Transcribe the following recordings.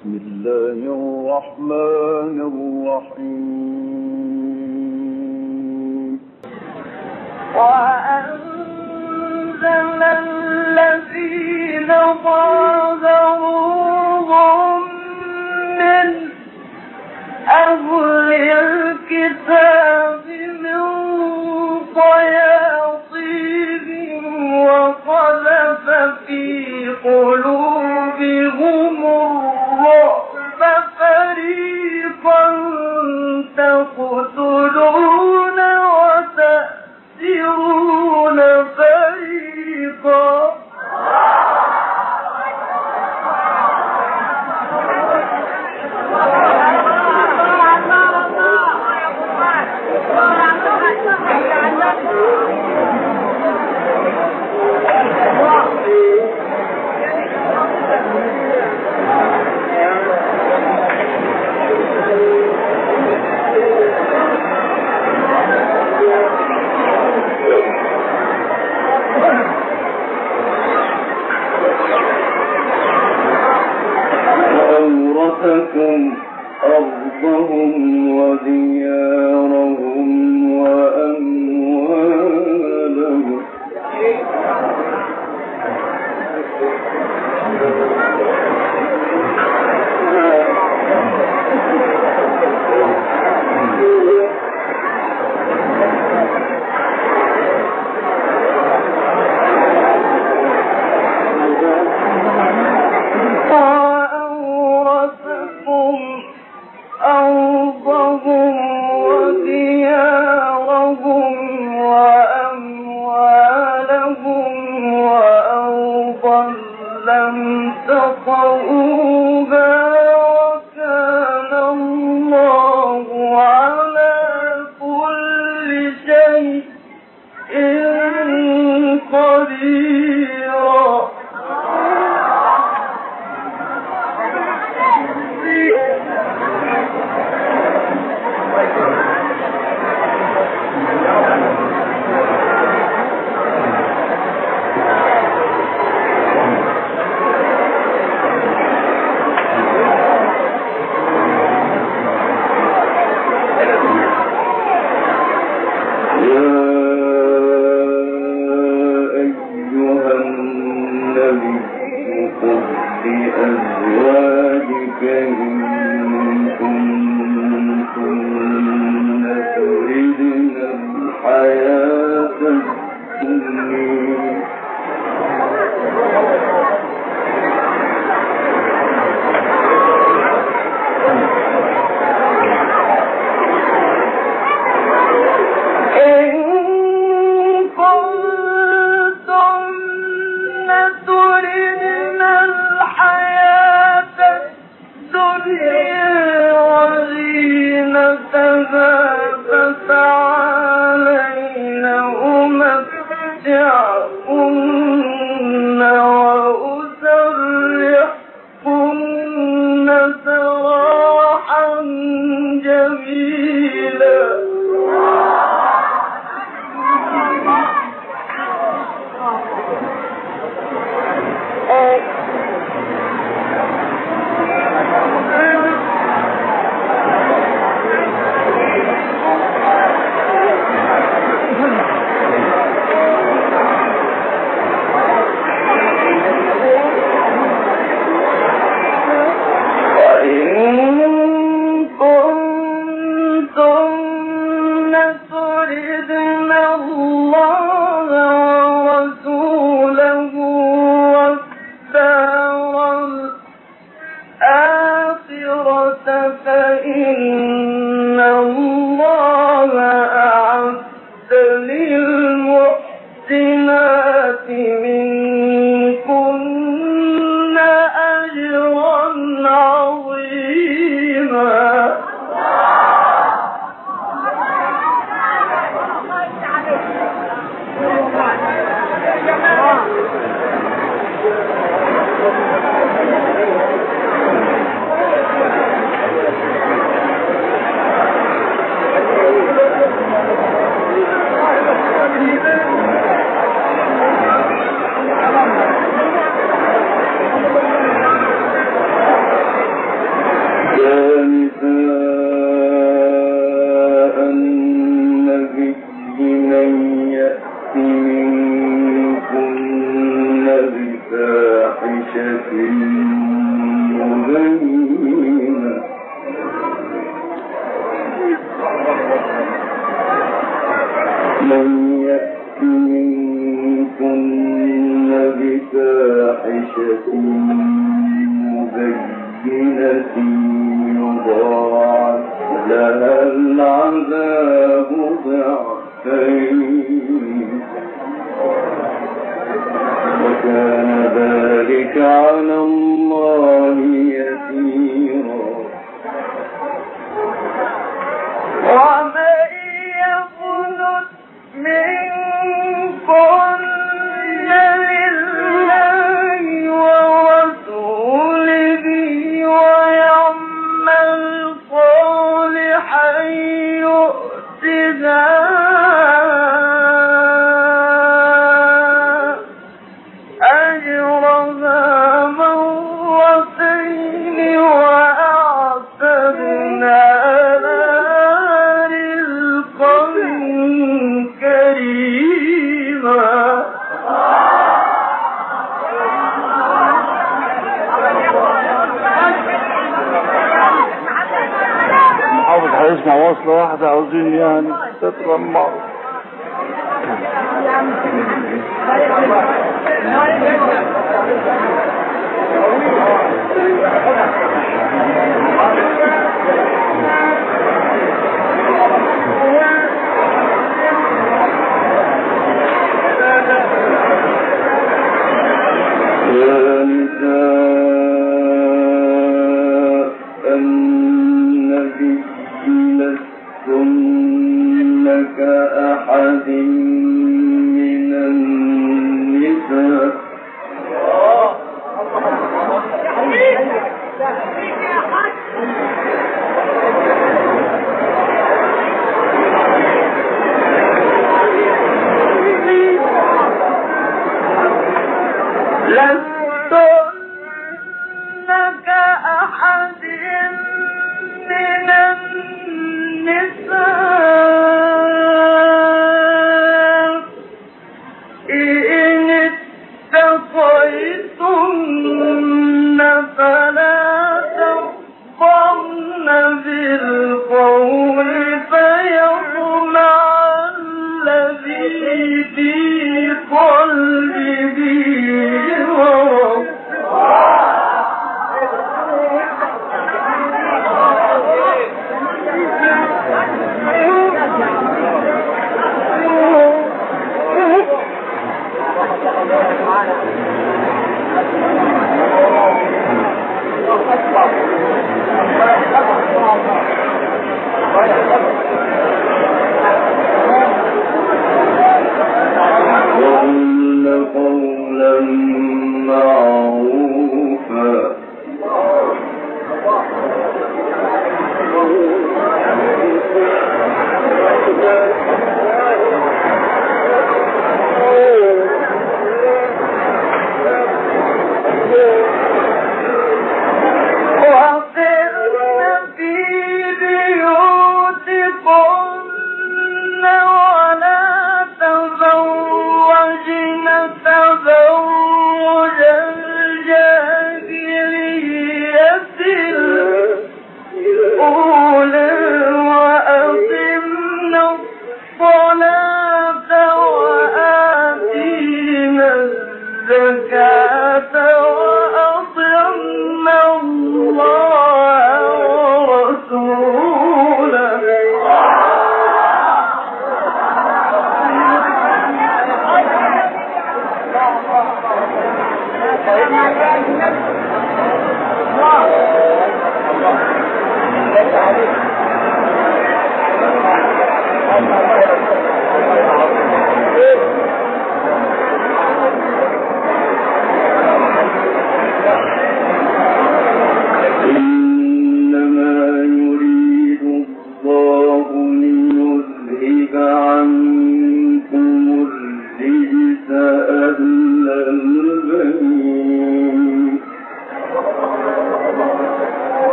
بسم الله الرحمن الرحيم. وأنزل الذين ظاهروهم من أهل الكتاب من صياصيهم وقذف في قلوبهم காலம் واصلة واحدة عاوزين يعني تترمى. يا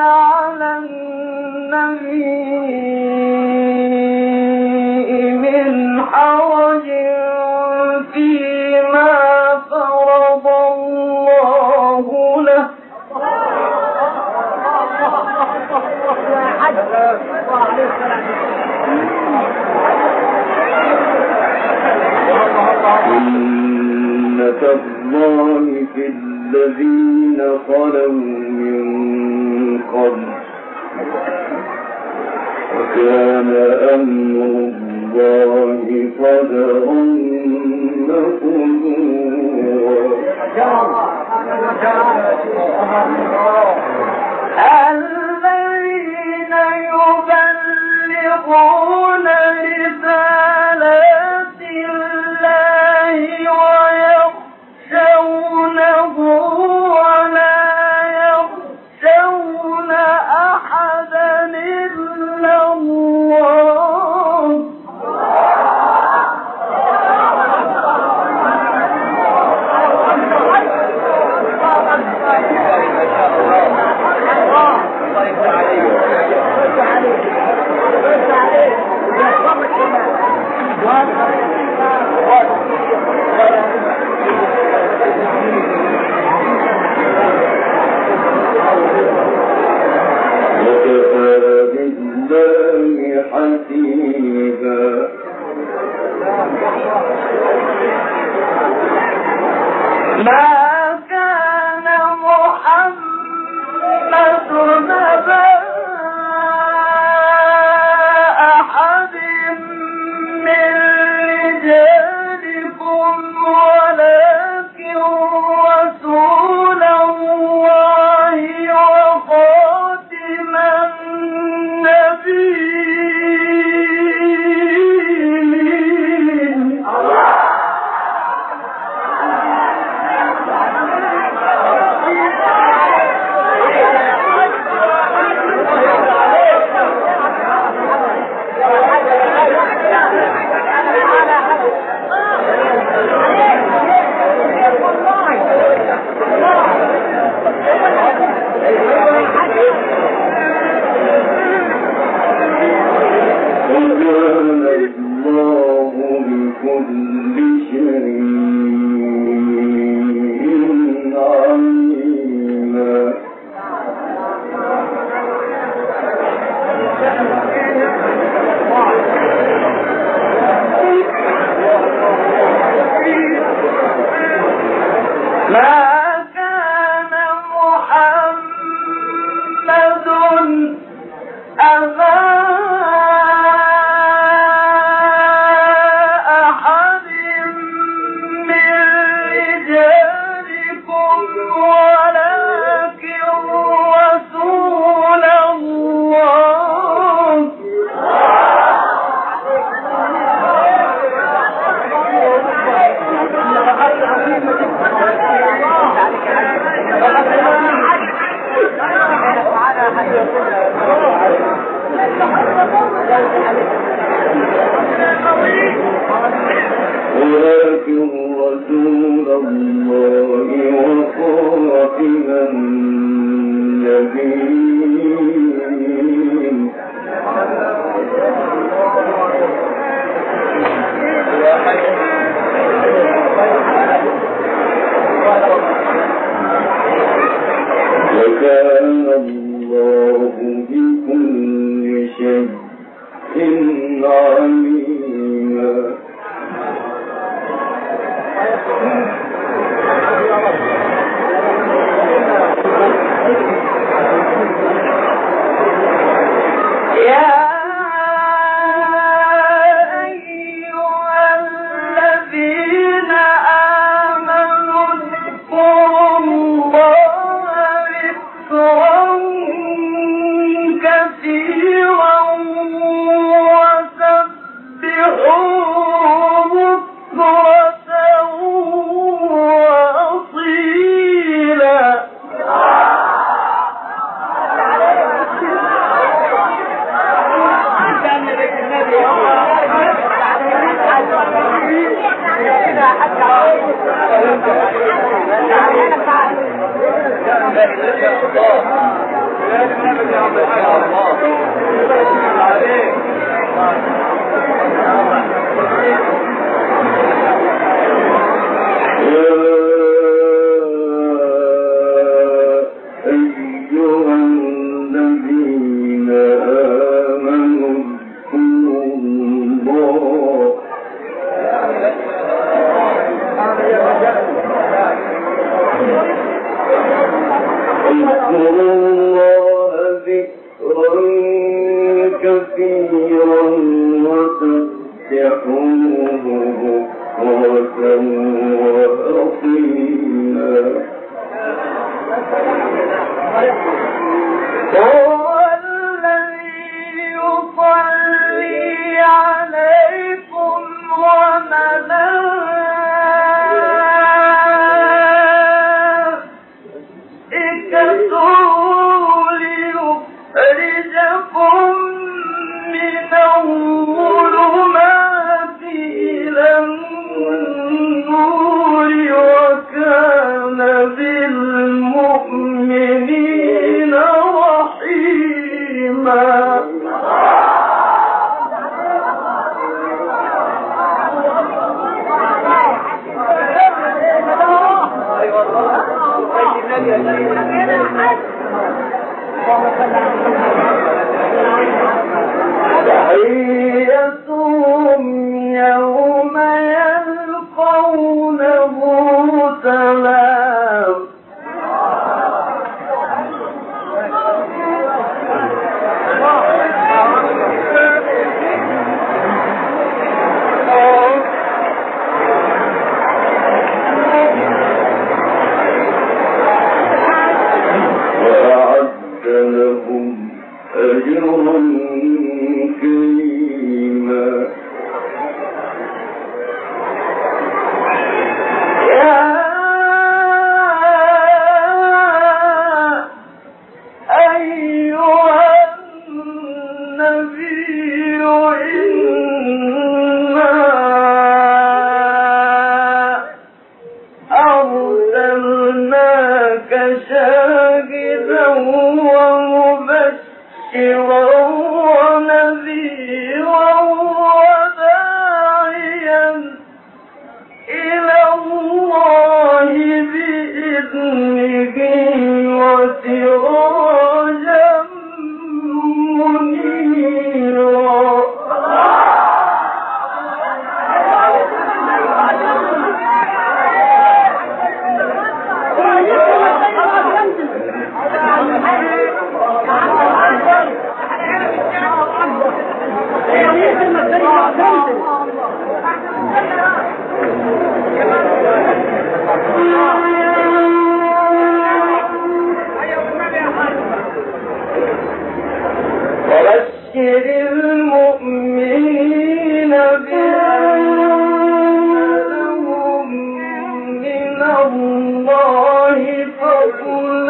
على النبي من حرج فيما فرض الله له. سنة الله في الذين خلوا وكان أمر الله قدرا مقدورا بكرة I you Oh,